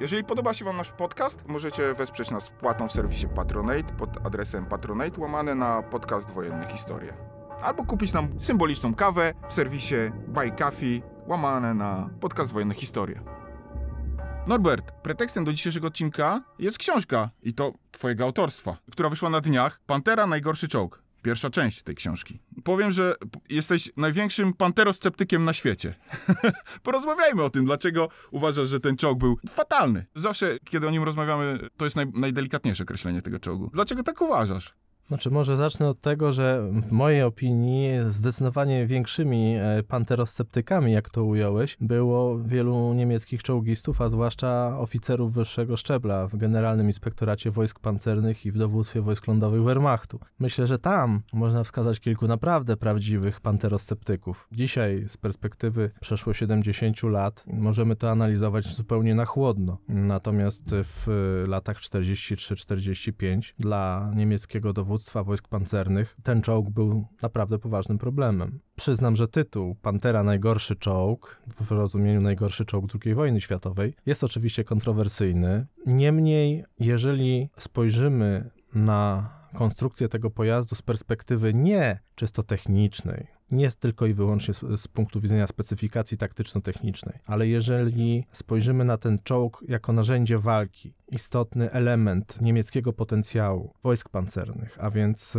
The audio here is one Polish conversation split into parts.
Jeżeli podoba się Wam nasz podcast, możecie wesprzeć nas wpłatą w serwisie Patronate pod adresem patronate łamane na podcast Wojenne Historie. Albo kupić nam symboliczną kawę w serwisie Buy Coffee łamane na podcast Wojenne Historie. Norbert, pretekstem do dzisiejszego odcinka jest książka, i to Twojego autorstwa, która wyszła na dniach. Pantera Najgorszy Czołg. Pierwsza część tej książki. Powiem, że jesteś największym panterosceptykiem na świecie. Porozmawiajmy o tym, dlaczego uważasz, że ten czołg był fatalny. Zawsze, kiedy o nim rozmawiamy, to jest naj, najdelikatniejsze określenie tego czołgu. Dlaczego tak uważasz? Znaczy, może zacznę od tego, że w mojej opinii zdecydowanie większymi e, panterosceptykami, jak to ująłeś, było wielu niemieckich czołgistów, a zwłaszcza oficerów wyższego szczebla w Generalnym Inspektoracie Wojsk Pancernych i w Dowództwie Wojsk Lądowych Wehrmachtu. Myślę, że tam można wskazać kilku naprawdę prawdziwych panterosceptyków. Dzisiaj, z perspektywy przeszło 70 lat, możemy to analizować zupełnie na chłodno. Natomiast w latach 43-45 dla niemieckiego dowództwa wojsk pancernych ten czołg był naprawdę poważnym problemem. Przyznam, że tytuł Pantera Najgorszy Czołg, w rozumieniu najgorszy czołg II wojny światowej, jest oczywiście kontrowersyjny. Niemniej, jeżeli spojrzymy na konstrukcję tego pojazdu z perspektywy nie czysto technicznej, nie tylko i wyłącznie z, z punktu widzenia specyfikacji taktyczno-technicznej, ale jeżeli spojrzymy na ten czołg jako narzędzie walki, istotny element niemieckiego potencjału wojsk pancernych, a więc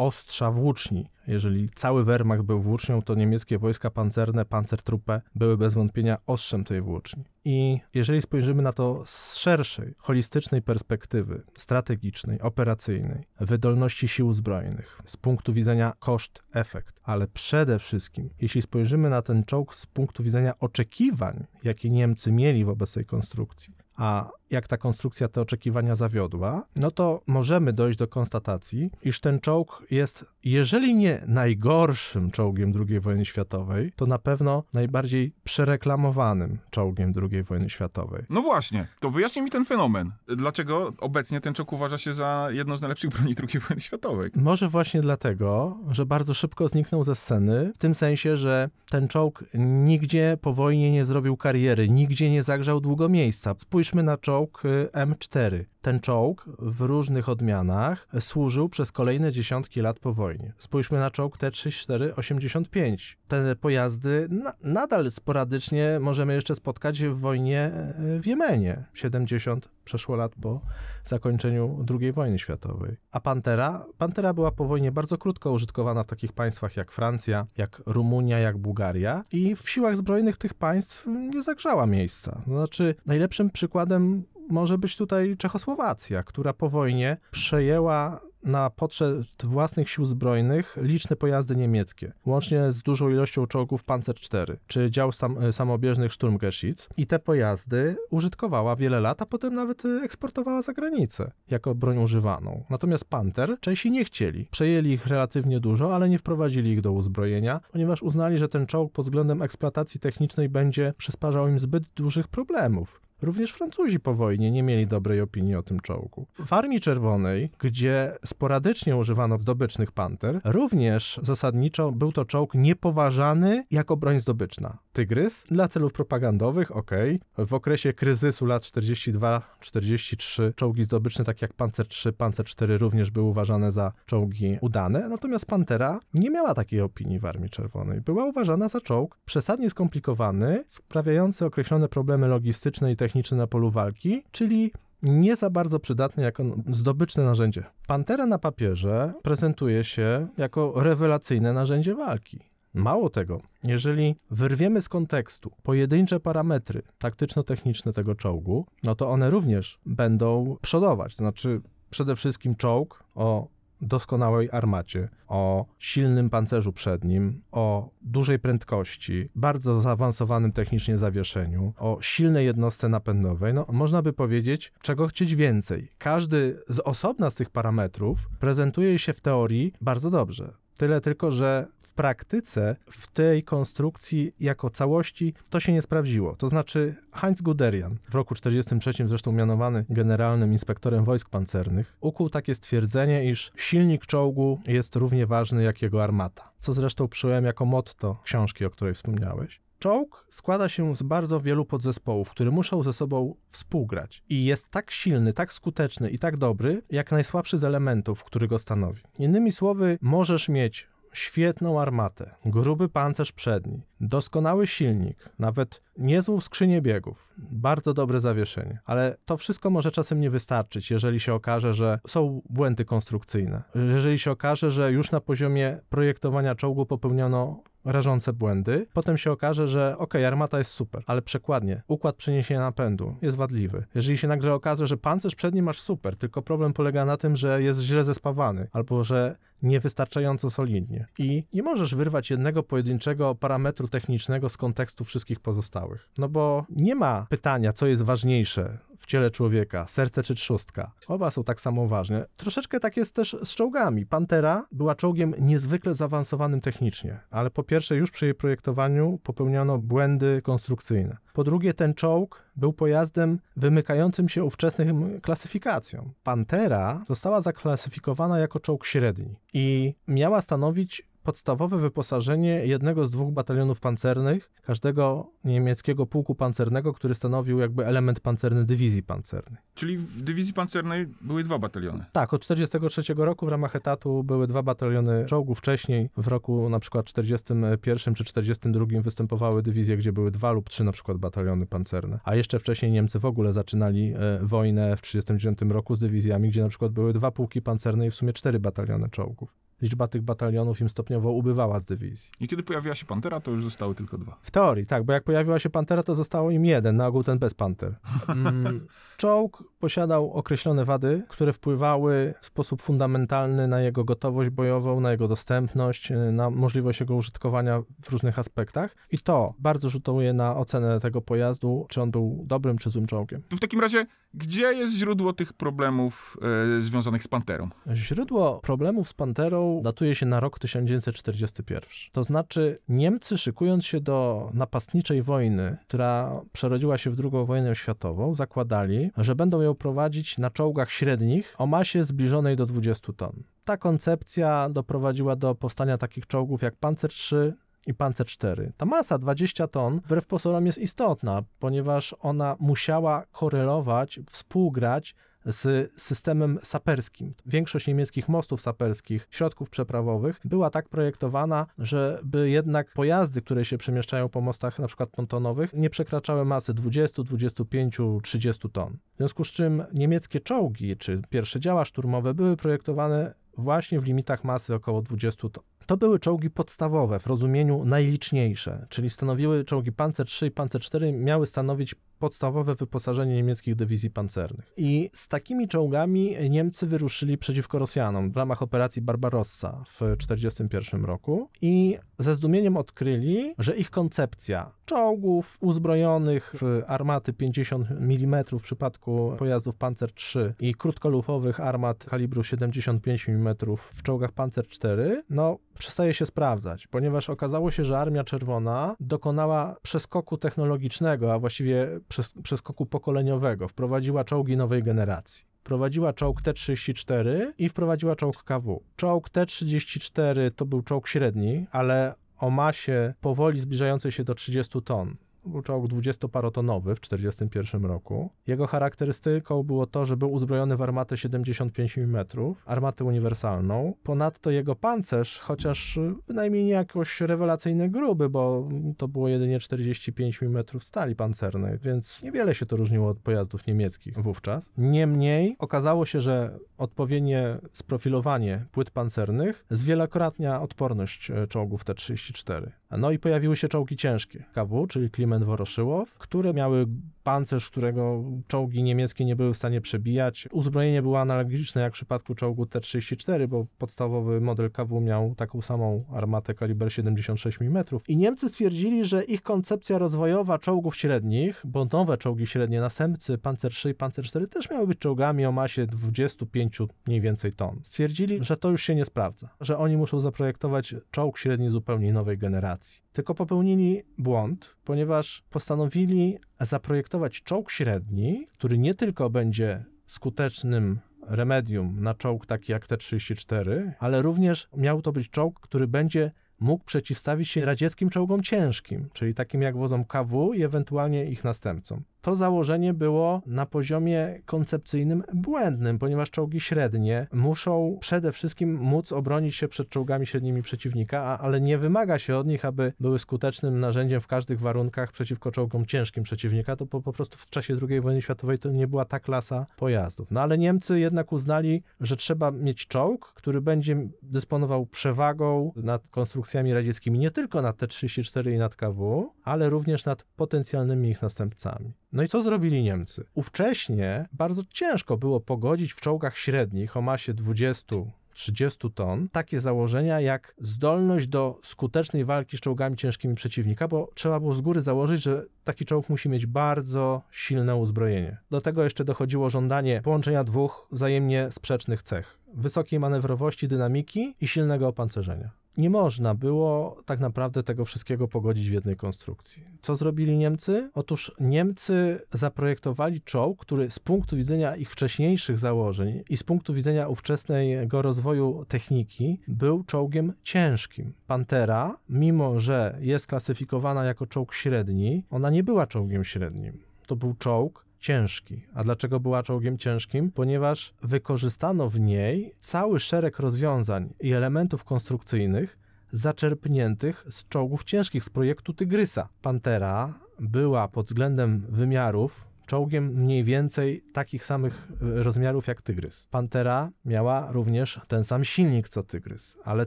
ostrza włóczni. Jeżeli cały Wehrmacht był włócznią, to niemieckie wojska pancerne, Panzertruppe, były bez wątpienia ostrzem tej włóczni. I jeżeli spojrzymy na to z szerszej, holistycznej perspektywy, strategicznej, operacyjnej, wydolności sił zbrojnych, z punktu widzenia koszt-efekt, ale przede wszystkim, jeśli spojrzymy na ten czołg z punktu widzenia oczekiwań, jakie Niemcy mieli wobec tej konstrukcji, a jak ta konstrukcja te oczekiwania zawiodła, no to możemy dojść do konstatacji, iż ten czołg jest, jeżeli nie najgorszym czołgiem II wojny światowej, to na pewno najbardziej przereklamowanym czołgiem II wojny światowej. No właśnie, to wyjaśnij mi ten fenomen. Dlaczego obecnie ten czołg uważa się za jedną z najlepszych broni II wojny światowej? Może właśnie dlatego, że bardzo szybko zniknął ze sceny, w tym sensie, że ten czołg nigdzie po wojnie nie zrobił kariery, nigdzie nie zagrzał długo miejsca. Spójrzmy na czołg y, M4. Ten czołg w różnych odmianach służył przez kolejne dziesiątki lat po wojnie. Spójrzmy na czołg T-34-85. Te pojazdy na, nadal sporadycznie możemy jeszcze spotkać w wojnie e, w Jemenie. 70 przeszło lat po zakończeniu II wojny światowej. A Pantera? Pantera była po wojnie bardzo krótko użytkowana w takich państwach jak Francja, jak Rumunia, jak Bułgaria i w siłach zbrojnych tych państw nie zagrzała miejsca. To znaczy, najlepszym przykładem może być tutaj Czechosłowacja, która po wojnie przejęła na potrzeb własnych sił zbrojnych liczne pojazdy niemieckie, łącznie z dużą ilością czołgów Panzer IV, czy dział sam, samobieżnych Sturmgeschütz. I te pojazdy użytkowała wiele lat, a potem nawet y, eksportowała za granicę jako broń używaną. Natomiast Panther Czesi nie chcieli. Przejęli ich relatywnie dużo, ale nie wprowadzili ich do uzbrojenia, ponieważ uznali, że ten czołg pod względem eksploatacji technicznej będzie przysparzał im zbyt dużych problemów. Również Francuzi po wojnie nie mieli dobrej opinii o tym czołgu. W Armii Czerwonej, gdzie sporadycznie używano zdobycznych panter, również zasadniczo był to czołg niepoważany jako broń zdobyczna. Tygrys dla celów propagandowych, ok. W okresie kryzysu lat 42-43 czołgi zdobyczne, tak jak Panzer III, Panzer IV również były uważane za czołgi udane, natomiast Pantera nie miała takiej opinii w Armii Czerwonej. Była uważana za czołg przesadnie skomplikowany, sprawiający określone problemy logistyczne i techniczne na polu walki, czyli nie za bardzo przydatny jako zdobyczne narzędzie. Pantera na papierze prezentuje się jako rewelacyjne narzędzie walki. Mało tego, jeżeli wyrwiemy z kontekstu pojedyncze parametry taktyczno-techniczne tego czołgu, no to one również będą przodować. To znaczy, przede wszystkim czołg o doskonałej armacie, o silnym pancerzu przednim, o dużej prędkości, bardzo zaawansowanym technicznie zawieszeniu, o silnej jednostce napędowej, no można by powiedzieć, czego chcieć więcej. Każdy z osobna z tych parametrów prezentuje się w teorii bardzo dobrze. Tyle tylko, że w praktyce w tej konstrukcji jako całości to się nie sprawdziło. To znaczy Heinz Guderian, w roku 1943 zresztą mianowany generalnym inspektorem wojsk pancernych, ukuł takie stwierdzenie, iż silnik czołgu jest równie ważny jak jego armata. Co zresztą przyjąłem jako motto książki, o której wspomniałeś. Czołg składa się z bardzo wielu podzespołów, które muszą ze sobą współgrać i jest tak silny, tak skuteczny i tak dobry, jak najsłabszy z elementów, który go stanowi. Innymi słowy, możesz mieć świetną armatę, gruby pancerz przedni, doskonały silnik, nawet niezłą skrzynię biegów, bardzo dobre zawieszenie, ale to wszystko może czasem nie wystarczyć, jeżeli się okaże, że są błędy konstrukcyjne, jeżeli się okaże, że już na poziomie projektowania czołgu popełniono rażące błędy. Potem się okaże, że ok, armata jest super, ale przekładnie, układ przeniesienia napędu jest wadliwy. Jeżeli się nagle okaże, że pancerz przedni masz super, tylko problem polega na tym, że jest źle zespawany, albo że niewystarczająco solidnie. I nie możesz wyrwać jednego pojedynczego parametru technicznego z kontekstu wszystkich pozostałych. No bo nie ma pytania, co jest ważniejsze ciele człowieka, serce czy trzustka. Oba są tak samo ważne. Troszeczkę tak jest też z czołgami. Pantera była czołgiem niezwykle zaawansowanym technicznie, ale po pierwsze już przy jej projektowaniu popełniono błędy konstrukcyjne. Po drugie, ten czołg był pojazdem wymykającym się ówczesnym klasyfikacjom. Pantera została zaklasyfikowana jako czołg średni i miała stanowić podstawowe wyposażenie jednego z dwóch batalionów pancernych, każdego niemieckiego pułku pancernego, który stanowił jakby element pancerny dywizji pancernej. Czyli w dywizji pancernej były dwa bataliony. Tak, od 1943 roku w ramach etatu były dwa bataliony czołgów. Wcześniej w roku na przykład 41 czy 42 występowały dywizje, gdzie były dwa lub trzy na przykład bataliony pancerne. A jeszcze wcześniej Niemcy w ogóle zaczynali e, wojnę w 1939 roku z dywizjami, gdzie na przykład były dwa pułki pancerne i w sumie cztery bataliony czołgów. Liczba tych batalionów im stopniowo ubywała z dywizji. I kiedy pojawiła się Pantera, to już zostały tylko dwa. W teorii, tak, bo jak pojawiła się Pantera, to zostało im jeden, na ogół ten bez Panter. Mm, czołg posiadał określone wady, które wpływały w sposób fundamentalny na jego gotowość bojową, na jego dostępność, na możliwość jego użytkowania w różnych aspektach. I to bardzo rzutuje na ocenę tego pojazdu, czy on był dobrym czy złym czołgiem. To w takim razie, gdzie jest źródło tych problemów e, związanych z Panterą? Źródło problemów z Panterą datuje się na rok 1941. To znaczy, Niemcy szykując się do napastniczej wojny, która przerodziła się w II wojnę światową, zakładali, że będą ją prowadzić na czołgach średnich o masie zbliżonej do 20 ton. Ta koncepcja doprowadziła do powstania takich czołgów jak Panzer III, i Panzer 4. Ta masa 20 ton wbrew pozorom jest istotna, ponieważ ona musiała korelować, współgrać z systemem saperskim. Większość niemieckich mostów saperskich, środków przeprawowych była tak projektowana, żeby jednak pojazdy, które się przemieszczają po mostach na przykład pontonowych, nie przekraczały masy 20, 25, 30 ton. W związku z czym niemieckie czołgi czy pierwsze działa szturmowe były projektowane właśnie w limitach masy około 20 ton. To były czołgi podstawowe w rozumieniu najliczniejsze, czyli stanowiły czołgi Panzer III i Panzer IV miały stanowić podstawowe wyposażenie niemieckich dywizji pancernych. I z takimi czołgami Niemcy wyruszyli przeciwko Rosjanom w ramach operacji Barbarossa w 1941 roku i ze zdumieniem odkryli, że ich koncepcja czołgów uzbrojonych w armaty 50 mm w przypadku pojazdów Panzer III i krótkolufowych armat kalibru 75 mm w czołgach Panzer IV, no przestaje się sprawdzać, ponieważ okazało się, że Armia Czerwona dokonała przeskoku technologicznego, a właściwie przeskoku pokoleniowego. Wprowadziła czołgi nowej generacji. Wprowadziła czołg T-34 i wprowadziła czołg KW. Czołg T-34 to był czołg średni, ale o masie powoli zbliżającej się do 30 ton był czołg 20-parotonowy w 1941 roku. Jego charakterystyką było to, że był uzbrojony w armatę 75 mm, armatę uniwersalną. Ponadto jego pancerz, chociaż bynajmniej nie jakoś rewelacyjnie gruby, bo to było jedynie 45 mm stali pancernej, więc niewiele się to różniło od pojazdów niemieckich wówczas. Niemniej okazało się, że odpowiednie sprofilowanie płyt pancernych zwielokrotnia odporność e, czołgów T-34. No i pojawiły się czołgi ciężkie, KW, czyli Klima regiment Woroszyłow, które miały pancerz, którego czołgi niemieckie nie były w stanie przebijać. Uzbrojenie było analogiczne jak w przypadku czołgu T-34, bo podstawowy model KW miał taką samą armatę kaliber 76 mm. I Niemcy stwierdzili, że ich koncepcja rozwojowa czołgów średnich, bo nowe czołgi średnie, następcy Panzer 3 i Panzer 4 też miały być czołgami o masie 25 mniej więcej ton. Stwierdzili, że to już się nie sprawdza, że oni muszą zaprojektować czołg średni zupełnie nowej generacji. Tylko popełnili błąd, ponieważ postanowili zaprojektować czołg średni, który nie tylko będzie skutecznym remedium na czołg taki jak T-34, ale również miał to być czołg, który będzie mógł przeciwstawić się radzieckim czołgom ciężkim, czyli takim jak wozom KW i ewentualnie ich następcom. To założenie było na poziomie koncepcyjnym błędnym, ponieważ czołgi średnie muszą przede wszystkim móc obronić się przed czołgami średnimi przeciwnika, a, ale nie wymaga się od nich, aby były skutecznym narzędziem w każdych warunkach przeciwko czołgom ciężkim przeciwnika. To po, po prostu w czasie II wojny światowej to nie była ta klasa pojazdów. No ale Niemcy jednak uznali, że trzeba mieć czołg, który będzie dysponował przewagą nad konstrukcjami radzieckimi, nie tylko nad T-34 i nad KW, ale również nad potencjalnymi ich następcami. No i co zrobili Niemcy? Ówcześnie bardzo ciężko było pogodzić w czołgach średnich o masie 20 30 ton, takie założenia jak zdolność do skutecznej walki z czołgami ciężkimi przeciwnika, bo trzeba było z góry założyć, że taki czołg musi mieć bardzo silne uzbrojenie. Do tego jeszcze dochodziło żądanie połączenia dwóch wzajemnie sprzecznych cech: wysokiej manewrowości, dynamiki i silnego opancerzenia nie można było tak naprawdę tego wszystkiego pogodzić w jednej konstrukcji. Co zrobili Niemcy? Otóż Niemcy zaprojektowali czołg, który z punktu widzenia ich wcześniejszych założeń i z punktu widzenia ówczesnego rozwoju techniki był czołgiem ciężkim. Pantera, mimo że jest klasyfikowana jako czołg średni, ona nie była czołgiem średnim. To był czołg ciężki. A dlaczego była czołgiem ciężkim? Ponieważ wykorzystano w niej cały szereg rozwiązań i elementów konstrukcyjnych zaczerpniętych z czołgów ciężkich z projektu Tygrysa. Pantera była pod względem wymiarów czołgiem mniej więcej takich samych e, rozmiarów jak Tygrys. Pantera miała również ten sam silnik co Tygrys, ale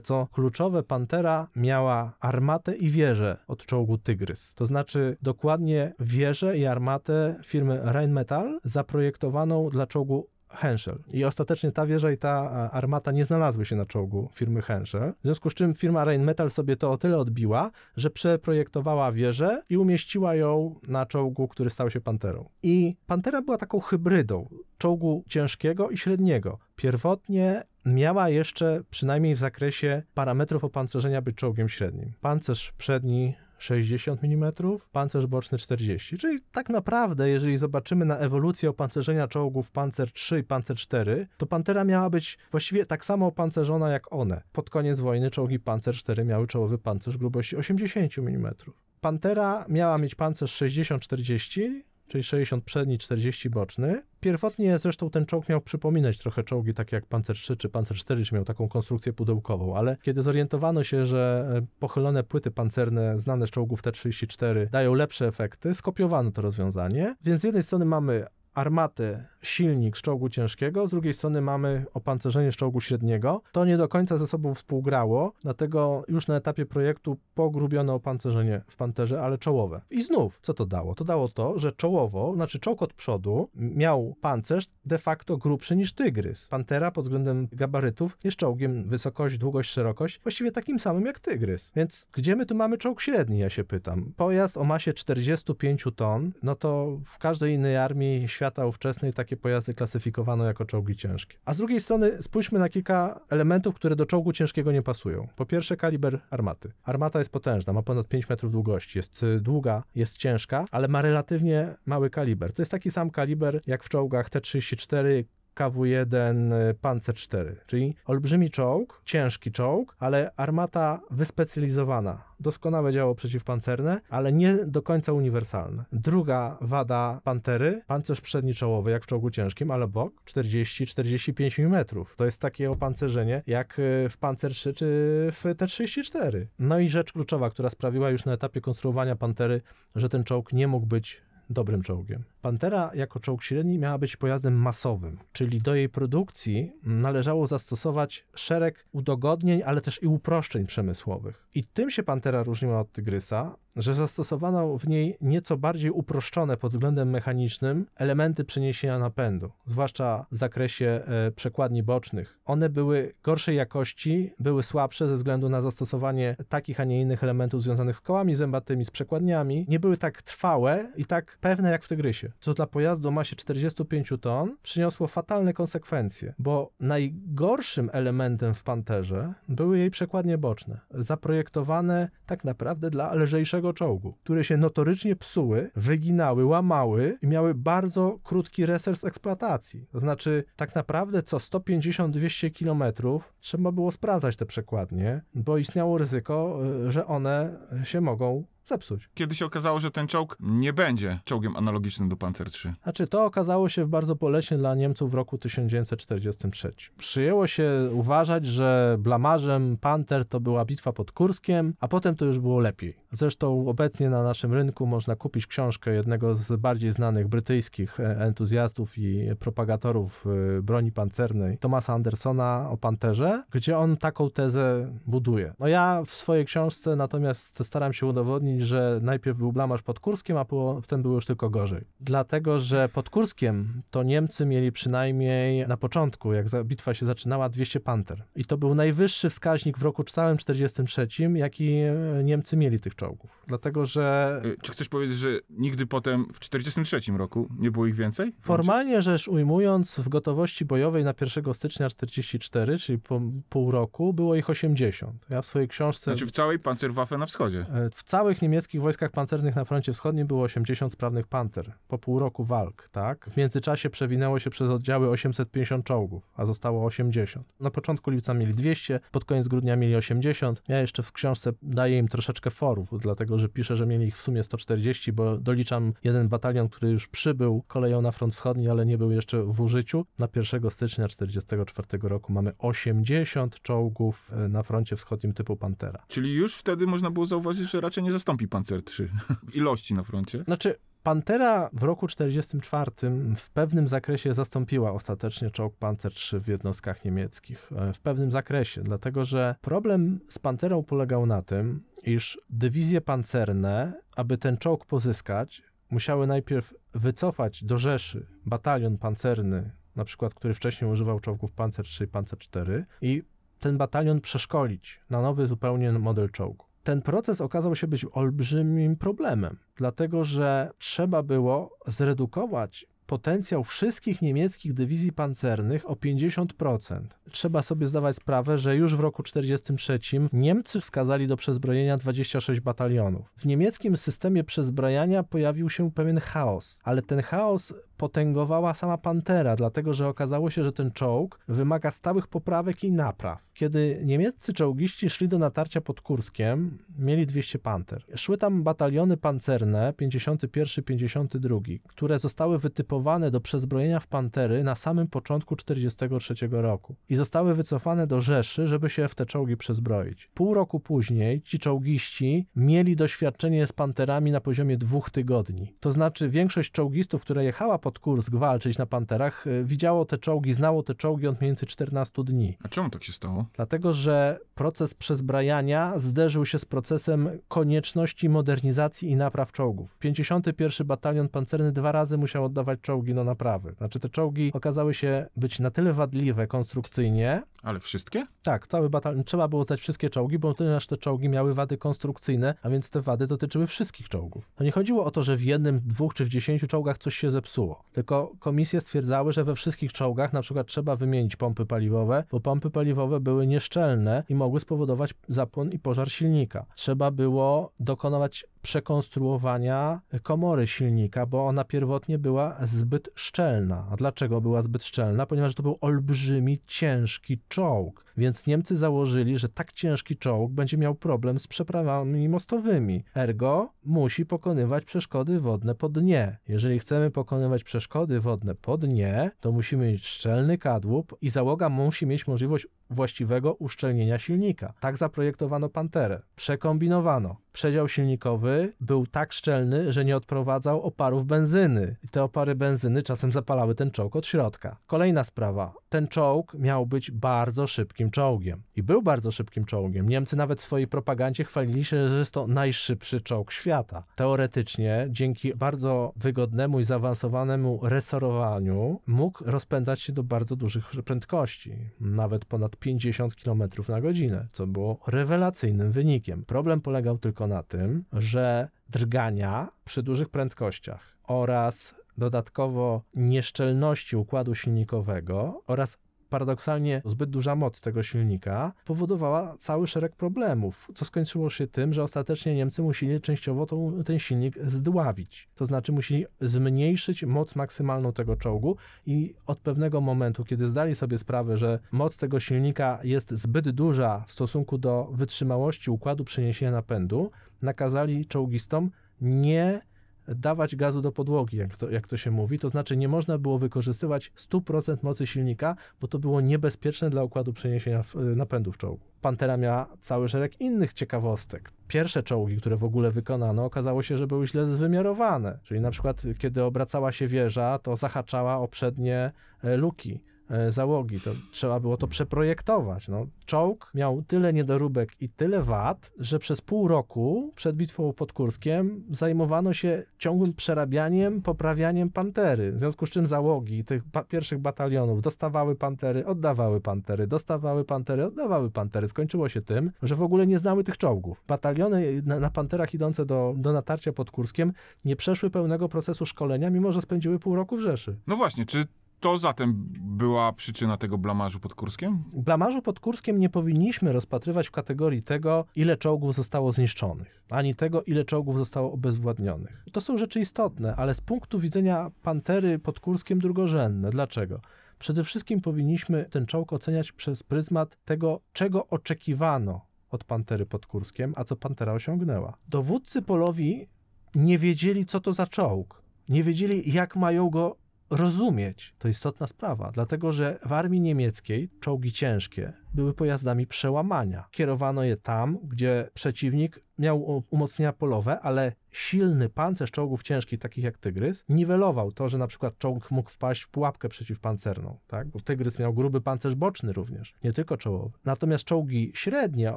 co kluczowe, Pantera miała armatę i wieżę od czołgu Tygrys. To znaczy dokładnie wieżę i armatę firmy Rheinmetall zaprojektowaną dla czołgu Henschel. I ostatecznie ta wieża i ta armata nie znalazły się na czołgu firmy Henschel. W związku z czym firma Rheinmetall sobie to o tyle odbiła, że przeprojektowała wieżę i umieściła ją na czołgu, który stał się Panterą. I Pantera była taką hybrydą czołgu ciężkiego i średniego. Pierwotnie miała jeszcze, przynajmniej w zakresie parametrów opancerzenia, być czołgiem średnim. Pancerz przedni 60 mm, pancerz boczny 40. Czyli tak naprawdę, jeżeli zobaczymy na ewolucję opancerzenia czołgów Panzer 3 i Panzer 4, to Pantera miała być właściwie tak samo opancerzona jak one. Pod koniec wojny czołgi Panzer 4 miały czołowy pancerz grubości 80 mm. Pantera miała mieć pancerz 60-40, czyli 60 przedni, 40 boczny. Pierwotnie zresztą ten czołg miał przypominać trochę czołgi takie jak Panzer 3 czy Panzer 4, czy miał taką konstrukcję pudełkową, ale kiedy zorientowano się, że e, pochylone płyty pancerne znane z czołgów T-34 dają lepsze efekty, skopiowano to rozwiązanie. Więc z jednej strony mamy armatę, silnik z czołgu ciężkiego, z drugiej strony mamy opancerzenie z czołgu średniego. To nie do końca ze sobą współgrało, dlatego już na etapie projektu pogrubiono opancerzenie w panterze, ale czołowe. I znów, co to dało? To dało to, że czołowo, znaczy czołg od przodu miał pancerz de facto grubszy niż Tygrys. Pantera pod względem gabarytów jest czołgiem wysokość, długość, szerokość właściwie takim samym jak Tygrys. Więc gdzie my tu mamy czołg średni, ja się pytam. Pojazd o masie 45 ton, no to w każdej innej armii świata świata ówczesnej takie pojazdy klasyfikowano jako czołgi ciężkie. A z drugiej strony spójrzmy na kilka elementów, które do czołgu ciężkiego nie pasują. Po pierwsze kaliber armaty. Armata jest potężna, ma ponad 5 metrów długości, jest y, długa, jest ciężka, ale ma relatywnie mały kaliber. To jest taki sam kaliber jak w czołgach T-34, KW-1 y, Panzer 4, czyli olbrzymi czołg, ciężki czołg, ale armata wyspecjalizowana, doskonałe działo przeciwpancerne, ale nie do końca uniwersalne. Druga wada Pantery, pancerz przedni czołowy, jak w czołgu ciężkim, ale bok 40-45 mm. To jest takie opancerzenie jak y, w Panzer 3 czy w T-34. No i rzecz kluczowa, która sprawiła już na etapie konstruowania Pantery, że ten czołg nie mógł być dobrym czołgiem. Pantera jako czołg średni miała być pojazdem masowym, czyli do jej produkcji należało zastosować szereg udogodnień, ale też i uproszczeń przemysłowych. I tym się Pantera różniła od Tygrysa, że zastosowano w niej nieco bardziej uproszczone pod względem mechanicznym elementy przeniesienia napędu, zwłaszcza w zakresie e, przekładni bocznych. One były gorszej jakości, były słabsze ze względu na zastosowanie takich, a nie innych elementów związanych z kołami zębatymi, z przekładniami. Nie były tak trwałe i tak pewne jak w Tygrysie, co dla pojazdu o masie 45 ton przyniosło fatalne konsekwencje, bo najgorszym elementem w Panterze były jej przekładnie boczne, zaprojektowane tak naprawdę dla lżejszego czołgu, które się notorycznie psuły, wyginały, łamały i miały bardzo krótki resurs eksploatacji. To znaczy, tak naprawdę co 150-200 kilometrów trzeba było sprawdzać te przekładnie, bo istniało ryzyko, y, że one się mogą zepsuć. Kiedy się okazało, że ten czołg nie będzie czołgiem analogicznym do Panzer III. Znaczy, to okazało się bardzo boleśnie dla Niemców w roku 1943. Przyjęło się uważać, że blamarzem Panter to była bitwa pod Kurskiem, a potem to już było lepiej. Zresztą obecnie na naszym rynku można kupić książkę jednego z bardziej znanych brytyjskich e, entuzjastów i propagatorów e, broni pancernej, Thomasa Andersona o Panterze, gdzie on taką tezę buduje. No ja w swojej książce natomiast staram się udowodnić, że najpierw był blamarz pod Kurskiem, a potem było już tylko gorzej. Dlatego, że pod Kurskiem to Niemcy mieli przynajmniej na początku, jak bitwa się zaczynała, 200 panter. I to był najwyższy wskaźnik w roku całym 43, jaki e, Niemcy mieli tych czołgów. Dlatego, że... Y, Czy chcesz powiedzieć, że nigdy potem w 43 roku nie było ich więcej? Formalnie rzecz ujmując, w gotowości bojowej na 1 stycznia 44, czyli po pół roku, było ich 80. Ja w swojej książce... Znaczy w całej Panzerwaffe na wschodzie. E, w całych niemieckich wojskach pancernych na froncie wschodnim było 80 sprawnych panter po pół roku walk, tak? W międzyczasie przewinęło się przez oddziały 850 czołgów, a zostało 80. Na początku lipca mieli 200, pod koniec grudnia mieli 80. Ja jeszcze w książce daję im troszeczkę forów, dlatego że piszę, że mieli ich w sumie 140, bo doliczam jeden batalion, który już przybył koleją na front wschodni, ale nie był jeszcze w użyciu. Na 1 stycznia 44 roku mamy 80 czołgów e, na froncie wschodnim typu Pantera. Czyli już wtedy można było zauważyć, że raczej nie zastąpi Panzer III w ilości na froncie. Znaczy, Pantera w roku 1944 w pewnym zakresie zastąpiła ostatecznie czołg Panzer III w jednostkach niemieckich. E, W pewnym zakresie, dlatego że problem z Panterą polegał na tym, iż dywizje pancerne, aby ten czołg pozyskać, musiały najpierw wycofać do Rzeszy batalion pancerny, na przykład, który wcześniej używał czołgów Panzer III i Panzer IV i ten batalion przeszkolić na nowy zupełnie model czołgu ten proces okazał się być olbrzymim problemem, dlatego że trzeba było zredukować potencjał wszystkich niemieckich dywizji pancernych o 50%. Trzeba sobie zdawać sprawę, że już w roku 1943 Niemcy wskazali do przezbrojenia 26 batalionów. W niemieckim systemie przezbrajania pojawił się pewien chaos, ale ten chaos potęgowała sama Pantera, dlatego że okazało się, że ten czołg wymaga stałych poprawek i napraw. Kiedy niemieccy czołgiści szli do natarcia pod Kurskiem, mieli 200 Panter. Szły tam bataliony pancerne 51, 52, które zostały wytypowane do przezbrojenia w Pantery na samym początku 1943 roku i zostały wycofane do Rzeszy, żeby się w te czołgi przezbroić. Pół roku później ci czołgiści mieli doświadczenie z Panterami na poziomie dwóch tygodni. To znaczy większość czołgistów, która jechała pod Kursk walczyć na Panterach, y, widziało te czołgi, znało te czołgi od mniej więcej 14 dni. A czemu tak się stało? Dlatego, że proces przezbrajania zderzył się z procesem konieczności modernizacji i napraw czołgów. 51 Batalion Pancerny dwa razy musiał oddawać czołgi na naprawy. Znaczy te czołgi okazały się być na tyle wadliwe konstrukcyjnie, Ale wszystkie? tak, cały batalion, trzeba było zdać wszystkie czołgi, bo ponieważ te czołgi miały wady konstrukcyjne, a więc te wady dotyczyły wszystkich czołgów. To nie chodziło o to, że w jednym, dwóch czy w dziesięciu czołgach coś się zepsuło, tylko komisje stwierdzały, że we wszystkich czołgach na przykład trzeba wymienić pompy paliwowe, bo pompy paliwowe były nieszczelne i mogły spowodować zapłon i pożar silnika. Trzeba było dokonywać przekonstruowania komory silnika, bo ona pierwotnie była zbyt szczelna. A dlaczego była zbyt szczelna? Ponieważ to był olbrzymi, ciężki czołg. Więc Niemcy założyli, że tak ciężki czołg będzie miał problem z przeprawami mostowymi. Ergo musi pokonywać przeszkody wodne po dnie. Jeżeli chcemy pokonywać przeszkody wodne po dnie, to musimy mieć szczelny kadłub i załoga musi mieć możliwość właściwego uszczelnienia silnika. Tak zaprojektowano Panterę. Przekombinowano. Przedział silnikowy był tak szczelny, że nie odprowadzał oparów benzyny. I te opary benzyny czasem zapalały ten czołg od środka. Kolejna sprawa. Ten czołg miał być bardzo szybkim czołgiem. I był bardzo szybkim czołgiem. Niemcy nawet w swojej propagandzie chwalili się, że jest to najszybszy czołg świata. Teoretycznie, dzięki bardzo wygodnemu i zaawansowanemu resorowaniu, mógł rozpędzać się do bardzo dużych prędkości. Nawet ponad 50 km na godzinę, co było rewelacyjnym wynikiem. Problem polegał tylko na tym, że drgania przy dużych prędkościach oraz dodatkowo nieszczelności układu silnikowego oraz paradoksalnie zbyt duża moc tego silnika powodowała cały szereg problemów, co skończyło się tym, że ostatecznie Niemcy musieli częściowo tą, ten silnik zdławić. To znaczy musieli zmniejszyć moc maksymalną tego czołgu i od pewnego momentu, kiedy zdali sobie sprawę, że moc tego silnika jest zbyt duża w stosunku do wytrzymałości układu przeniesienia napędu, nakazali czołgistom nie dawać gazu do podłogi, jak to, jak to się mówi. To znaczy nie można było wykorzystywać 100% mocy silnika, bo to było niebezpieczne dla układu przeniesienia w, napędu w czołgu. Pantera miała cały szereg innych ciekawostek. Pierwsze czołgi, które w ogóle wykonano, okazało się, że były źle zwymiarowane. Czyli na przykład, kiedy obracała się wieża, to zahaczała o przednie e, luki załogi. To trzeba było to przeprojektować. No, czołg miał tyle niedoróbek i tyle wad, że przez pół roku przed bitwą pod Kurskiem zajmowano się ciągłym przerabianiem, poprawianiem pantery. W związku z czym załogi tych pierwszych batalionów dostawały pantery, oddawały pantery, dostawały pantery, oddawały pantery. Skończyło się tym, że w ogóle nie znały tych czołgów. Bataliony na, na panterach idące do, do natarcia pod Kurskiem nie przeszły pełnego procesu szkolenia, mimo że spędziły pół roku w Rzeszy. No właśnie, czy to zatem była przyczyna tego blamażu pod Kurskiem? Blamarzu pod Kurskiem nie powinniśmy rozpatrywać w kategorii tego, ile czołgów zostało zniszczonych, ani tego, ile czołgów zostało obezwładnionych. To są rzeczy istotne, ale z punktu widzenia Pantery pod Kurskiem drugorzędne. Dlaczego? Przede wszystkim powinniśmy ten czołg oceniać przez pryzmat tego, czego oczekiwano od Pantery pod Kurskiem, a co Pantera osiągnęła. Dowódcy polowi nie wiedzieli, co to za czołg. Nie wiedzieli, jak mają go rozumieć. To istotna sprawa, dlatego że w armii niemieckiej czołgi ciężkie były pojazdami przełamania. Kierowano je tam, gdzie przeciwnik miał umocnienia polowe, ale silny pancerz czołgów ciężkich, takich jak Tygrys, niwelował to, że na przykład czołg mógł wpaść w pułapkę przeciwpancerną, tak? Bo Tygrys miał gruby pancerz boczny również, nie tylko czołowy. Natomiast czołgi średnie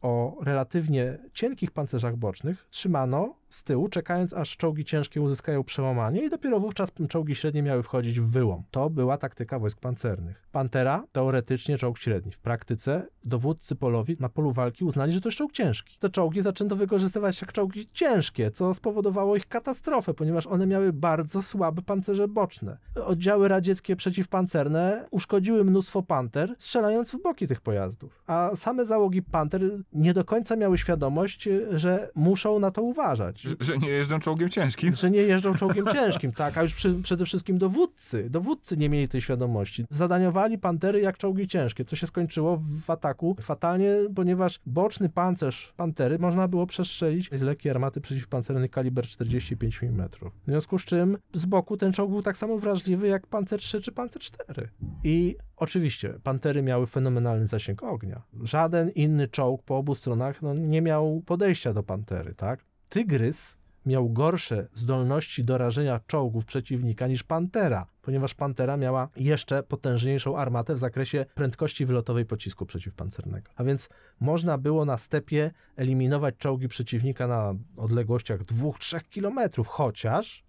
o relatywnie cienkich pancerzach bocznych trzymano z tyłu, czekając aż czołgi ciężkie uzyskają przełamanie i dopiero wówczas czołgi średnie miały wchodzić w wyłom. To była taktyka wojsk pancernych. Pantera teoretycznie czołg średni. W praktyce dowódcy polowi na polu walki uznali, że to jest czołg ciężki. Te czołgi zaczęto wykorzystywać jak czołgi ciężkie, co spowodowało ich katastrofę, ponieważ one miały bardzo słabe pancerze boczne. Oddziały radzieckie przeciwpancerne uszkodziły mnóstwo panter, strzelając w boki tych pojazdów. A same załogi panter nie do końca miały świadomość, że muszą na to uważać. Że, że nie jeżdżą czołgiem ciężkim? Że nie jeżdżą czołgiem ciężkim, tak. A już przy, przede wszystkim dowódcy. Dowódcy nie mieli tej świadomości. Zadaniowali pantery jak czołgi ciężkie, co się skończyło w ataku fatalnie, ponieważ boczny pancerz pantery można było przestrzelić z lekkiej armaty przeciwpancernej kaliber 45 mm. W związku z czym z boku ten czołg był tak samo wrażliwy jak pancer 3 czy pancer 4. I Oczywiście, pantery miały fenomenalny zasięg ognia. Żaden inny czołg po obu stronach no, nie miał podejścia do pantery, tak? Tygrys miał gorsze zdolności do rażenia czołgów przeciwnika niż Pantera, ponieważ Pantera miała jeszcze potężniejszą armatę w zakresie prędkości wylotowej pocisku przeciwpancernego. A więc można było na stepie eliminować czołgi przeciwnika na odległościach 2-3 kilometrów, chociaż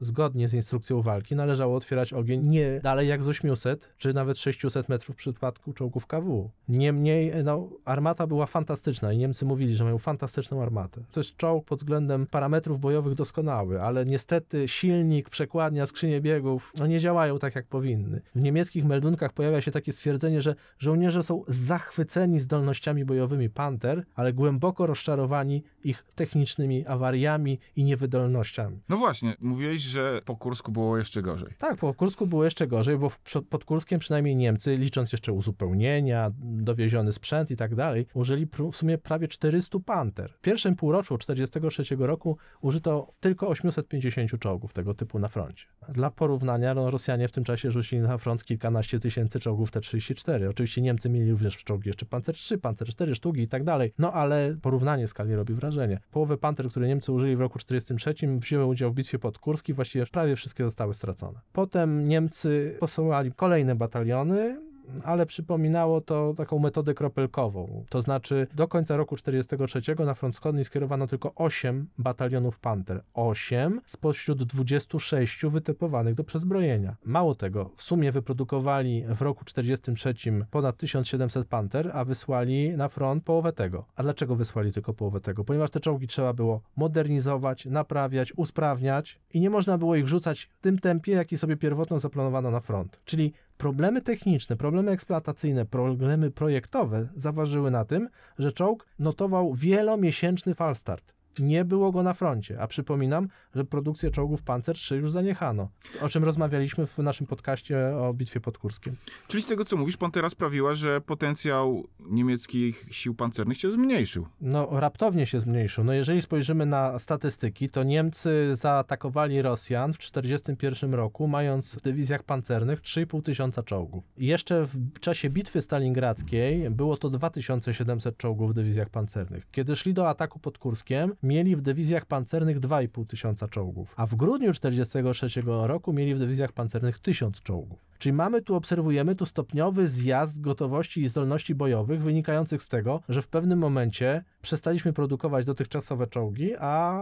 zgodnie z instrukcją walki należało otwierać ogień nie dalej jak z 800 czy nawet 600 metrów w przypadku czołgów KW. Niemniej no, armata była fantastyczna i Niemcy mówili, że mają fantastyczną armatę. To jest czołg pod względem parametrów bojowych doskonały, ale niestety silnik, przekładnia, skrzynie biegów no, nie działają tak jak powinny. W niemieckich meldunkach pojawia się takie stwierdzenie, że żołnierze są zachwyceni zdolnościami bojowymi Panter, ale głęboko rozczarowani ich technicznymi awariami i niewydolnościami. No właśnie, mówiłeś, że po Kursku było jeszcze gorzej. Tak, po Kursku było jeszcze gorzej, bo pod Kurskiem przynajmniej Niemcy, licząc jeszcze uzupełnienia, dowieziony sprzęt i tak dalej, użyli w sumie prawie 400 Panter. W pierwszym półroczu 1943 roku użyto tylko 850 czołgów tego typu na froncie. Dla porównania, no, Rosjanie w tym czasie rzucili na front kilkanaście tysięcy czołgów T-34. Oczywiście Niemcy mieli również czołgi jeszcze Panzer 3, Panzer 4 sztuki i tak dalej, no ale porównanie skali robi wrażenie. Połowę Panter, które Niemcy użyli w roku 1943, wzięły udział w bitwie pod Kurski, właściwie prawie wszystkie zostały stracone. Potem Niemcy posyłali kolejne bataliony, ale przypominało to taką metodę kropelkową. To znaczy do końca roku 1943 na front wschodni skierowano tylko 8 batalionów Panter. 8 spośród 26 wytypowanych do przezbrojenia. Mało tego, w sumie wyprodukowali w roku 1943 ponad 1700 Panter, a wysłali na front połowę tego. A dlaczego wysłali tylko połowę tego? Ponieważ te czołgi trzeba było modernizować, naprawiać, usprawniać i nie można było ich rzucać w tym tempie, jaki sobie pierwotno zaplanowano na front. Czyli problemy techniczne, problemy eksploatacyjne, problemy projektowe zaważyły na tym, że czołg notował wielomiesięczny falstart. Nie było go na froncie, a przypominam, że produkcję czołgów Panzer III już zaniechano, o czym rozmawialiśmy w naszym podcaście o bitwie pod Kurskiem. Czyli z tego, co mówisz, Pantera sprawiła, że potencjał niemieckich sił pancernych się zmniejszył. No, raptownie się zmniejszył. No, jeżeli spojrzymy na statystyki, to Niemcy zaatakowali Rosjan w 1941 roku, mając w dywizjach pancernych 3,5 tysiąca czołgów. I jeszcze w czasie bitwy stalingradzkiej było to 2700 czołgów w dywizjach pancernych. Kiedy szli do ataku pod Kurskiem, mieli w dywizjach pancernych 2,5 tysiąca czołgów, a w grudniu 1943 roku mieli w dywizjach pancernych 1000 czołgów. Czyli mamy tu, obserwujemy tu stopniowy zjazd gotowości i zdolności bojowych wynikających z tego, że w pewnym momencie przestaliśmy produkować dotychczasowe czołgi, a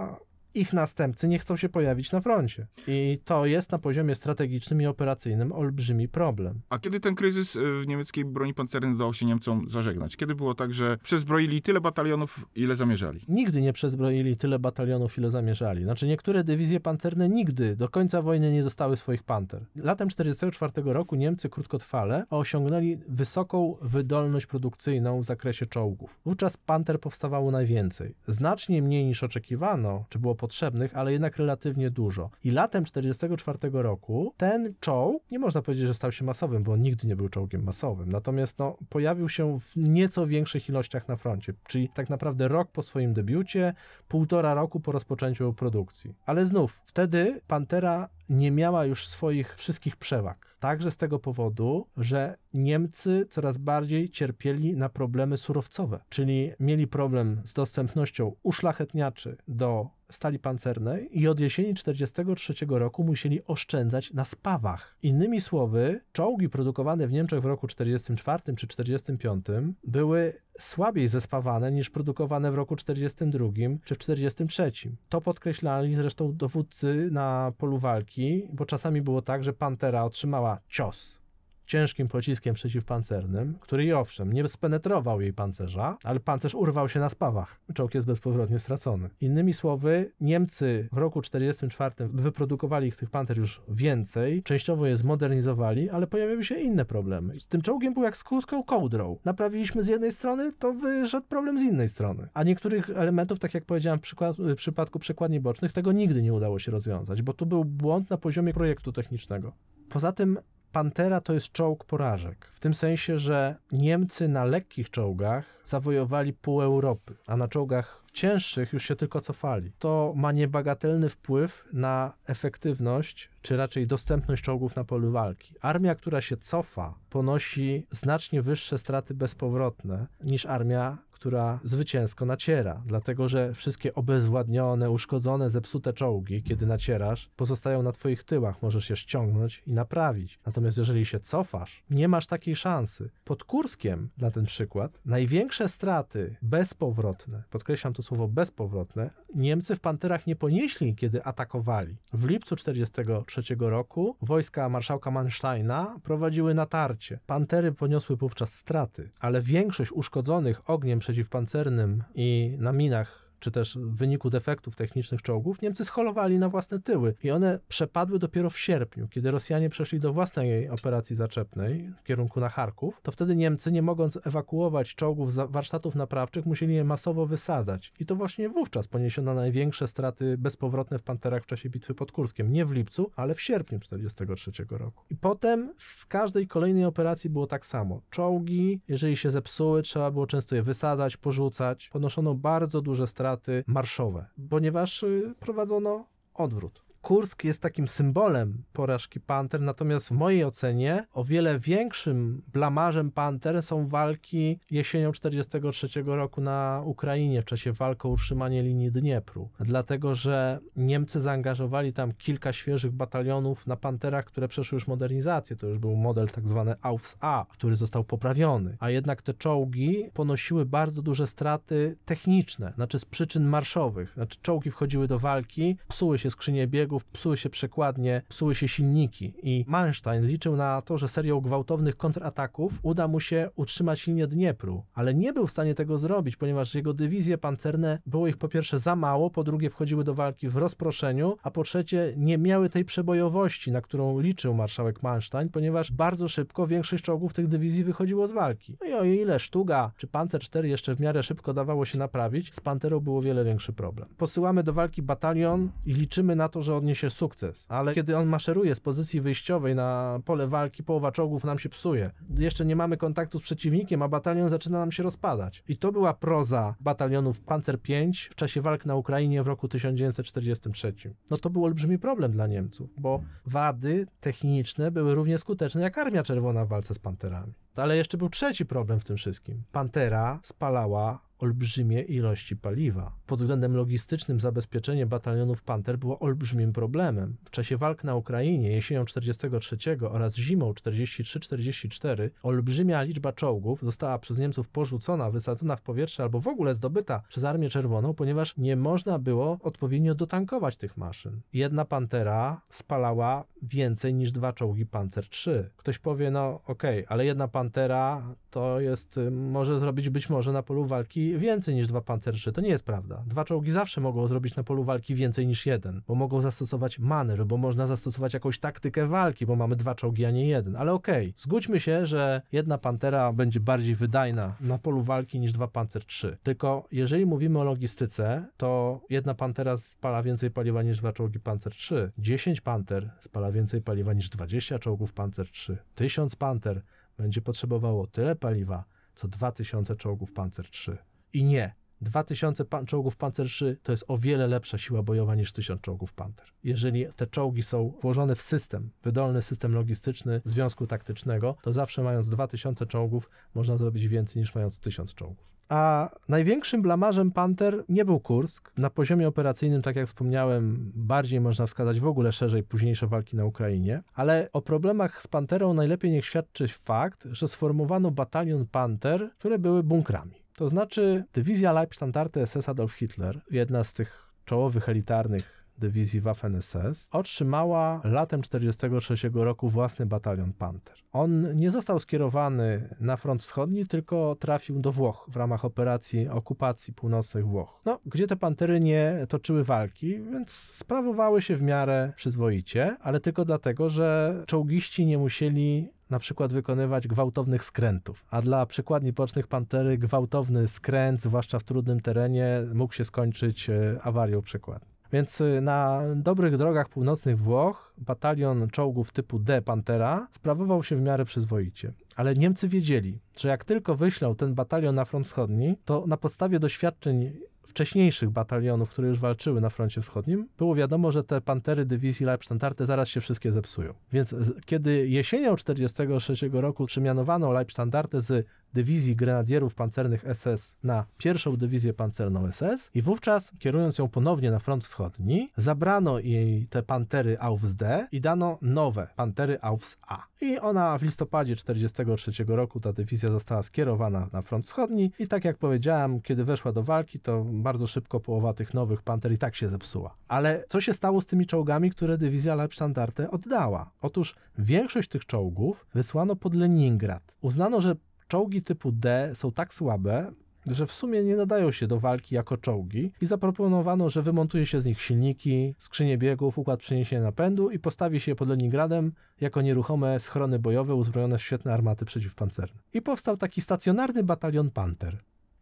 ich następcy nie chcą się pojawić na froncie. I to jest na poziomie strategicznym i operacyjnym olbrzymi problem. A kiedy ten kryzys y, w niemieckiej broni pancernej udało się Niemcom zażegnać? Kiedy było tak, że przezbroili tyle batalionów, ile zamierzali? Nigdy nie przezbroili tyle batalionów, ile zamierzali. Znaczy niektóre dywizje pancerne nigdy do końca wojny nie dostały swoich panter. Latem 1944 roku Niemcy krótkotrwale osiągnęli wysoką wydolność produkcyjną w zakresie czołgów. Wówczas panter powstawało najwięcej. Znacznie mniej niż oczekiwano, czy było potrzebnych, ale jednak relatywnie dużo. I latem 1944 roku ten czołg, nie można powiedzieć, że stał się masowym, bo on nigdy nie był czołgiem masowym. Natomiast no, pojawił się w nieco większych ilościach na froncie, czyli tak naprawdę rok po swoim debiucie, półtora roku po rozpoczęciu produkcji. Ale znów, wtedy Pantera nie miała już swoich wszystkich przewag. Także z tego powodu, że Niemcy coraz bardziej cierpieli na problemy surowcowe, czyli mieli problem z dostępnością uszlachetniaczy do stali pancernej i od jesieni 1943 roku musieli oszczędzać na spawach. Innymi słowy, czołgi produkowane w Niemczech w roku 1944 czy 1945 były słabiej zespawane niż produkowane w roku 1942 czy w 1943. To podkreślali zresztą dowódcy na polu walki, bo czasami było tak, że Pantera otrzymała cios ciężkim pociskiem przeciwpancernym, który i owszem nie spenetrował jej pancerza, ale pancerz urwał się na spawach. Czołg jest bezpowrotnie stracony. Innymi słowy, Niemcy w roku 1944 wyprodukowali ich tych panter już więcej, częściowo je zmodernizowali, ale pojawiły się inne problemy. Z tym czołgiem był jak z krótką kołdrą. Naprawiliśmy z jednej strony, to wyszedł problem z innej strony. A niektórych elementów, tak jak powiedziałem w przypadku przekładni bocznych, tego nigdy nie udało się rozwiązać, bo tu był błąd na poziomie projektu technicznego. Poza tym Pantera to jest czołg porażek. W tym sensie, że Niemcy na lekkich czołgach zawojowali pół Europy, a na czołgach cięższych już się tylko cofali. To ma niebagatelny wpływ na efektywność, czy raczej dostępność czołgów na polu walki. Armia, która się cofa, ponosi znacznie wyższe straty bezpowrotne niż armia, która zwycięsko naciera, dlatego że wszystkie obezwładnione, uszkodzone, zepsute czołgi, kiedy nacierasz, pozostają na twoich tyłach, możesz je ściągnąć i naprawić. Natomiast jeżeli się cofasz, nie masz takiej szansy. Pod Kurskiem, na ten przykład, największe straty bezpowrotne, podkreślam to słowo bezpowrotne, Niemcy w Panterach nie ponieśli, kiedy atakowali. W lipcu 1943 roku wojska marszałka Mansteina prowadziły natarcie. Pantery poniosły wówczas straty, ale większość uszkodzonych ogniem przeciwpancernym i na minach czy też w wyniku defektów technicznych czołgów, Niemcy scholowali na własne tyły i one przepadły dopiero w sierpniu, kiedy Rosjanie przeszli do własnej operacji zaczepnej w kierunku na Charków, to wtedy Niemcy, nie mogąc ewakuować czołgów z warsztatów naprawczych, musieli je masowo wysadzać. I to właśnie wówczas poniesiono największe straty bezpowrotne w Panterach w czasie bitwy pod Kurskiem. Nie w lipcu, ale w sierpniu 1943 roku. I potem z każdej kolejnej operacji było tak samo. Czołgi, jeżeli się zepsuły, trzeba było często je wysadzać, porzucać. Ponoszono bardzo duże straty marszowe, ponieważ y, prowadzono odwrót. Kursk jest takim symbolem porażki Panter, natomiast w mojej ocenie o wiele większym blamarzem Panter są walki jesienią 1943 roku na Ukrainie w czasie walk o utrzymanie linii Dniepru. Dlatego, że Niemcy zaangażowali tam kilka świeżych batalionów na Panterach, które przeszły już modernizację. To już był model tak zwany Aufs A, który został poprawiony. A jednak te czołgi ponosiły bardzo duże straty techniczne, znaczy z przyczyn marszowych. Znaczy czołgi wchodziły do walki, psuły się skrzynie biegów, psuły się przekładnie, psuły się silniki i Manstein liczył na to, że serią gwałtownych kontrataków uda mu się utrzymać linię Dniepru, ale nie był w stanie tego zrobić, ponieważ jego dywizje pancerne było ich po pierwsze za mało, po drugie wchodziły do walki w rozproszeniu, a po trzecie nie miały tej przebojowości, na którą liczył marszałek Manstein, ponieważ bardzo szybko większość czołgów tych dywizji wychodziło z walki. No i o ile Sztuga czy Panzer 4 jeszcze w miarę szybko dawało się naprawić, z Panterą było wiele większy problem. Posyłamy do walki batalion i liczymy na to, że odniesie sukces, ale kiedy on maszeruje z pozycji wyjściowej na pole walki, połowa czołgów nam się psuje. Jeszcze nie mamy kontaktu z przeciwnikiem, a batalion zaczyna nam się rozpadać. I to była proza batalionów Panzer V w czasie walk na Ukrainie w roku 1943. No to był olbrzymi problem dla Niemców, bo wady techniczne były równie skuteczne jak Armia Czerwona w walce z Panterami. Ale jeszcze był trzeci problem w tym wszystkim. Pantera spalała olbrzymie ilości paliwa. Pod względem logistycznym zabezpieczenie batalionów Panter było olbrzymim problemem. W czasie walk na Ukrainie jesienią 43 oraz zimą 43-44 olbrzymia liczba czołgów została przez Niemców porzucona, wysadzona w powietrze albo w ogóle zdobyta przez Armię Czerwoną, ponieważ nie można było odpowiednio dotankować tych maszyn. Jedna Pantera spalała więcej niż dwa czołgi Panzer III. Ktoś powie, no okej, okay, ale jedna Pantera to jest, może zrobić być może na polu walki więcej niż dwa pancerze. To nie jest prawda. Dwa czołgi zawsze mogą zrobić na polu walki więcej niż jeden, bo mogą zastosować manewr, bo można zastosować jakąś taktykę walki, bo mamy dwa czołgi, a nie jeden. Ale okej, okay, zgódźmy się, że jedna pantera będzie bardziej wydajna na polu walki niż dwa pancer 3. Tylko jeżeli mówimy o logistyce, to jedna pantera spala więcej paliwa niż dwa czołgi pancer 3. 10 panter spala więcej paliwa niż 20 czołgów pancer 3. 1000 panter będzie potrzebowało tyle paliwa, co 2000 czołgów Panzer III. I nie, 2000 pan czołgów Panzer III to jest o wiele lepsza siła bojowa niż 1000 czołgów Panter. Jeżeli te czołgi są włożone w system, wydolny system logistyczny związku taktycznego, to zawsze mając 2000 czołgów można zrobić więcej niż mając 1000 czołgów. A największym blamarzem Panter nie był Kursk. Na poziomie operacyjnym, tak jak wspomniałem, bardziej można wskazać w ogóle szerzej późniejsze walki na Ukrainie, ale o problemach z Panterą najlepiej niech świadczy fakt, że sformowano batalion Panter, które były bunkrami. To znaczy dywizja Leibstandarte SS Adolf Hitler, jedna z tych czołowych elitarnych dywizji Waffen-SS, otrzymała latem 1943 roku własny batalion Panther. On nie został skierowany na front wschodni, tylko trafił do Włoch w ramach operacji okupacji północnych Włoch. No, gdzie te pantery nie toczyły walki, więc sprawowały się w miarę przyzwoicie, ale tylko dlatego, że czołgiści nie musieli na przykład wykonywać gwałtownych skrętów. A dla przykładni pocznych pantery gwałtowny skręt, zwłaszcza w trudnym terenie, mógł się skończyć e, awarią przykładni. Więc y, na dobrych drogach północnych Włoch batalion czołgów typu D Pantera sprawował się w miarę przyzwoicie. Ale Niemcy wiedzieli, że jak tylko wyślą ten batalion na front wschodni, to na podstawie doświadczeń wcześniejszych batalionów, które już walczyły na froncie wschodnim, było wiadomo, że te pantery dywizji Leibstandarte zaraz się wszystkie zepsują. Więc kiedy jesienią 1943 roku przemianowano Leibstandarte z dywizji grenadierów pancernych SS na pierwszą dywizję pancerną SS i wówczas, kierując ją ponownie na front wschodni, zabrano jej te pantery Aufs D i dano nowe pantery Aufs A. I ona w listopadzie 1943 roku, ta dywizja została skierowana na front wschodni i tak jak powiedziałem, kiedy weszła do walki, to bardzo szybko połowa tych nowych panter i tak się zepsuła. Ale co się stało z tymi czołgami, które dywizja Leibstandarte oddała? Otóż większość tych czołgów wysłano pod Leningrad. Uznano, że czołgi typu D są tak słabe, że w sumie nie nadają się do walki jako czołgi i zaproponowano, że wymontuje się z nich silniki, skrzynie biegów, układ przeniesienia napędu i postawi się je pod Leningradem jako nieruchome schrony bojowe uzbrojone w świetne armaty przeciwpancerne. I powstał taki stacjonarny batalion Panter.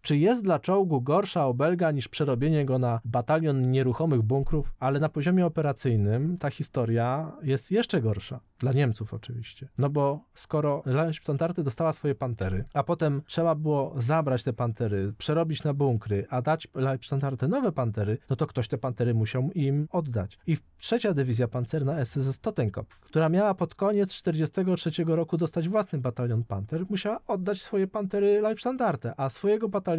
Czy jest dla czołgu gorsza obelga niż przerobienie go na batalion nieruchomych bunkrów? Ale na poziomie operacyjnym ta historia jest jeszcze gorsza. Dla Niemców oczywiście. No bo skoro Leibstandarte dostała swoje pantery, a potem trzeba było zabrać te pantery, przerobić na bunkry, a dać Leibstandarte nowe pantery, no to ktoś te pantery musiał im oddać. I trzecia dywizja pancerna SS Totenkopf, która miała pod koniec 1943 roku dostać własny batalion panter, musiała oddać swoje pantery Leibstandarte, a swojego batalionu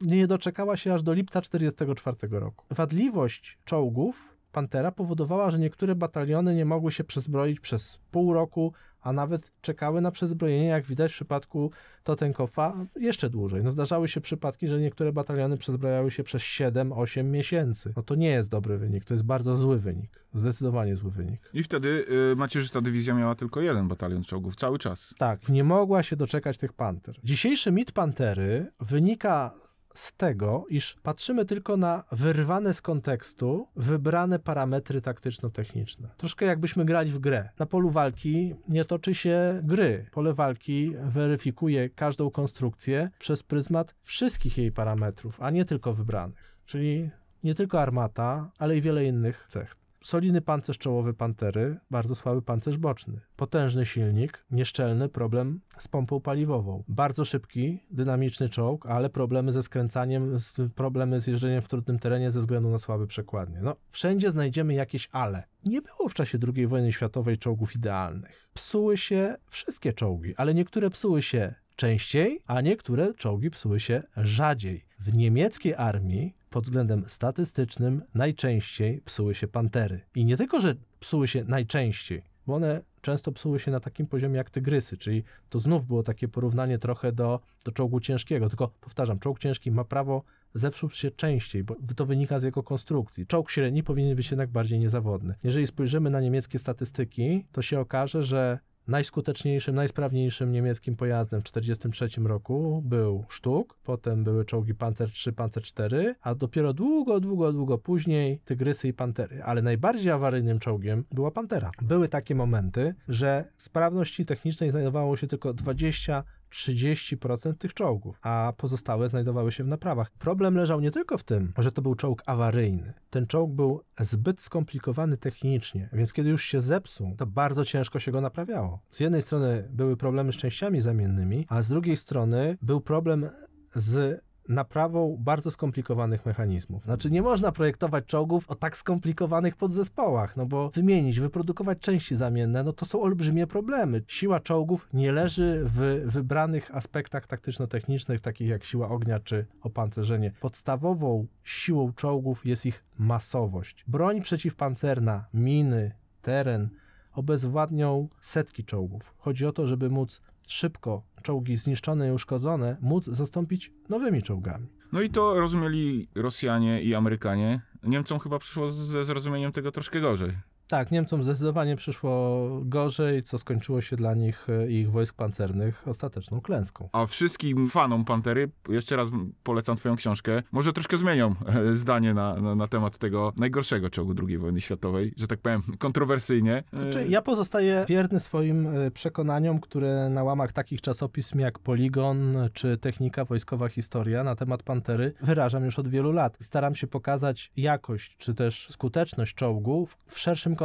nie doczekała się aż do lipca 1944 roku. Wadliwość czołgów Pantera powodowała, że niektóre bataliony nie mogły się przezbroić przez pół roku, a nawet czekały na przezbrojenie, jak widać w przypadku Totenkopfa, jeszcze dłużej. No zdarzały się przypadki, że niektóre bataliony przezbrajały się przez 7-8 miesięcy. No to nie jest dobry wynik, to jest bardzo zły wynik. Zdecydowanie zły wynik. I wtedy y, macierzysta dywizja miała tylko jeden batalion czołgów cały czas. Tak, nie mogła się doczekać tych panter. Dzisiejszy mit pantery wynika z tego, iż patrzymy tylko na wyrwane z kontekstu wybrane parametry taktyczno-techniczne. Troszkę jakbyśmy grali w grę. Na polu walki nie toczy się gry. Pole walki weryfikuje każdą konstrukcję przez pryzmat wszystkich jej parametrów, a nie tylko wybranych. Czyli nie tylko armata, ale i wiele innych cech. Solidny pancerz czołowy Pantery, bardzo słaby pancerz boczny. Potężny silnik, nieszczelny problem z pompą paliwową. Bardzo szybki, dynamiczny czołg, ale problemy ze skręcaniem, problemy z jeżdżeniem w trudnym terenie ze względu na słabe przekładnie. No, wszędzie znajdziemy jakieś ale. Nie było w czasie II wojny światowej czołgów idealnych. Psuły się wszystkie czołgi, ale niektóre psuły się częściej, a niektóre czołgi psuły się rzadziej. W niemieckiej armii pod względem statystycznym najczęściej psuły się pantery. I nie tylko, że psuły się najczęściej, bo one często psuły się na takim poziomie jak tygrysy, czyli to znów było takie porównanie trochę do, do czołgu ciężkiego. Tylko powtarzam, czołg ciężki ma prawo zepsuć się częściej, bo to wynika z jego konstrukcji. Czołg średni powinien być jednak bardziej niezawodny. Jeżeli spojrzymy na niemieckie statystyki, to się okaże, że Najskuteczniejszym, najsprawniejszym niemieckim pojazdem w 1943 roku był Sztuk, potem były czołgi Panzer III, Panzer IV, a dopiero długo, długo, długo później Tygrysy i Pantery. Ale najbardziej awaryjnym czołgiem była Pantera. Były takie momenty, że sprawności technicznej znajdowało się tylko 20 30% tych czołgów, a pozostałe znajdowały się w naprawach. Problem leżał nie tylko w tym, że to był czołg awaryjny. Ten czołg był zbyt skomplikowany technicznie, więc kiedy już się zepsuł, to bardzo ciężko się go naprawiało. Z jednej strony były problemy z częściami zamiennymi, a z drugiej strony był problem z naprawą bardzo skomplikowanych mechanizmów. Znaczy nie można projektować czołgów o tak skomplikowanych podzespołach, no bo wymienić, wyprodukować części zamienne, no to są olbrzymie problemy. Siła czołgów nie leży w wybranych aspektach taktyczno-technicznych, takich jak siła ognia czy opancerzenie. Podstawową siłą czołgów jest ich masowość. Broń przeciwpancerna, miny, teren obezwładnią setki czołgów. Chodzi o to, żeby móc szybko czołgi zniszczone i uszkodzone móc zastąpić nowymi czołgami. No i to rozumieli Rosjanie i Amerykanie. Niemcom chyba przyszło ze zrozumieniem tego troszkę gorzej. Tak, Niemcom zdecydowanie przyszło gorzej, co skończyło się dla nich e, i ich wojsk pancernych ostateczną klęską. A wszystkim fanom Pantery, jeszcze raz polecam twoją książkę, może troszkę zmienią e, zdanie na, na, na temat tego najgorszego czołgu II wojny światowej, że tak powiem kontrowersyjnie. Znaczy, ja pozostaję wierny swoim e, przekonaniom, które na łamach takich czasopism jak Poligon czy Technika Wojskowa Historia na temat Pantery wyrażam już od wielu lat. Staram się pokazać jakość czy też skuteczność czołgu w szerszym kontekście,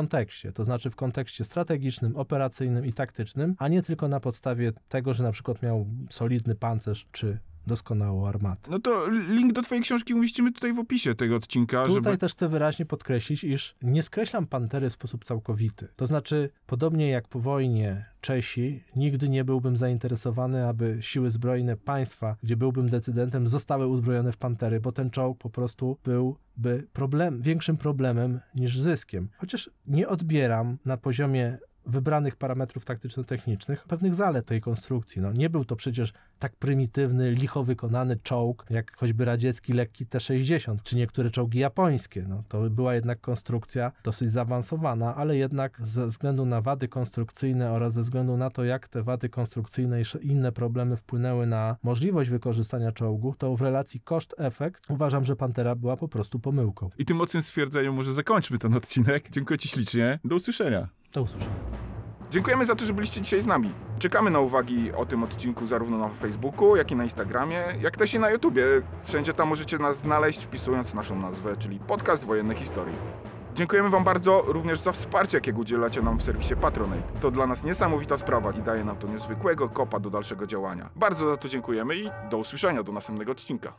to znaczy w kontekście strategicznym, operacyjnym i taktycznym, a nie tylko na podstawie tego, że na przykład miał solidny pancerz czy doskonałą armatę. No to link do twojej książki umieścimy tutaj w opisie tego odcinka. Tutaj żeby... też chcę wyraźnie podkreślić, iż nie skreślam Pantery w sposób całkowity. To znaczy, podobnie jak po wojnie Czesi, nigdy nie byłbym zainteresowany, aby siły zbrojne państwa, gdzie byłbym decydentem, zostały uzbrojone w Pantery, bo ten czołg po prostu byłby problem, większym problemem niż zyskiem. Chociaż nie odbieram na poziomie wybranych parametrów taktyczno-technicznych, pewnych zalet tej konstrukcji. No, nie był to przecież tak prymitywny, licho wykonany czołg, jak choćby radziecki lekki T-60, czy niektóre czołgi japońskie. No, to była jednak konstrukcja dosyć zaawansowana, ale jednak ze względu na wady konstrukcyjne oraz ze względu na to, jak te wady konstrukcyjne i inne problemy wpłynęły na możliwość wykorzystania czołgu, to w relacji koszt-efekt uważam, że Pantera była po prostu pomyłką. I tym mocnym stwierdzeniem może zakończmy ten odcinek. Dziękuję Ci ślicznie. Do usłyszenia. Do usłyszenia. Dziękujemy za to, że byliście dzisiaj z nami. Czekamy na uwagi o tym odcinku zarówno na Facebooku, jak i na Instagramie, jak też i na YouTubie. Wszędzie tam możecie nas znaleźć, wpisując naszą nazwę, czyli Podcast Wojenne Historie. Dziękujemy Wam bardzo również za wsparcie, jakiego udzielacie nam w serwisie Patronate. To dla nas niesamowita sprawa i daje nam to niezwykłego kopa do dalszego działania. Bardzo za to dziękujemy i do usłyszenia do następnego odcinka.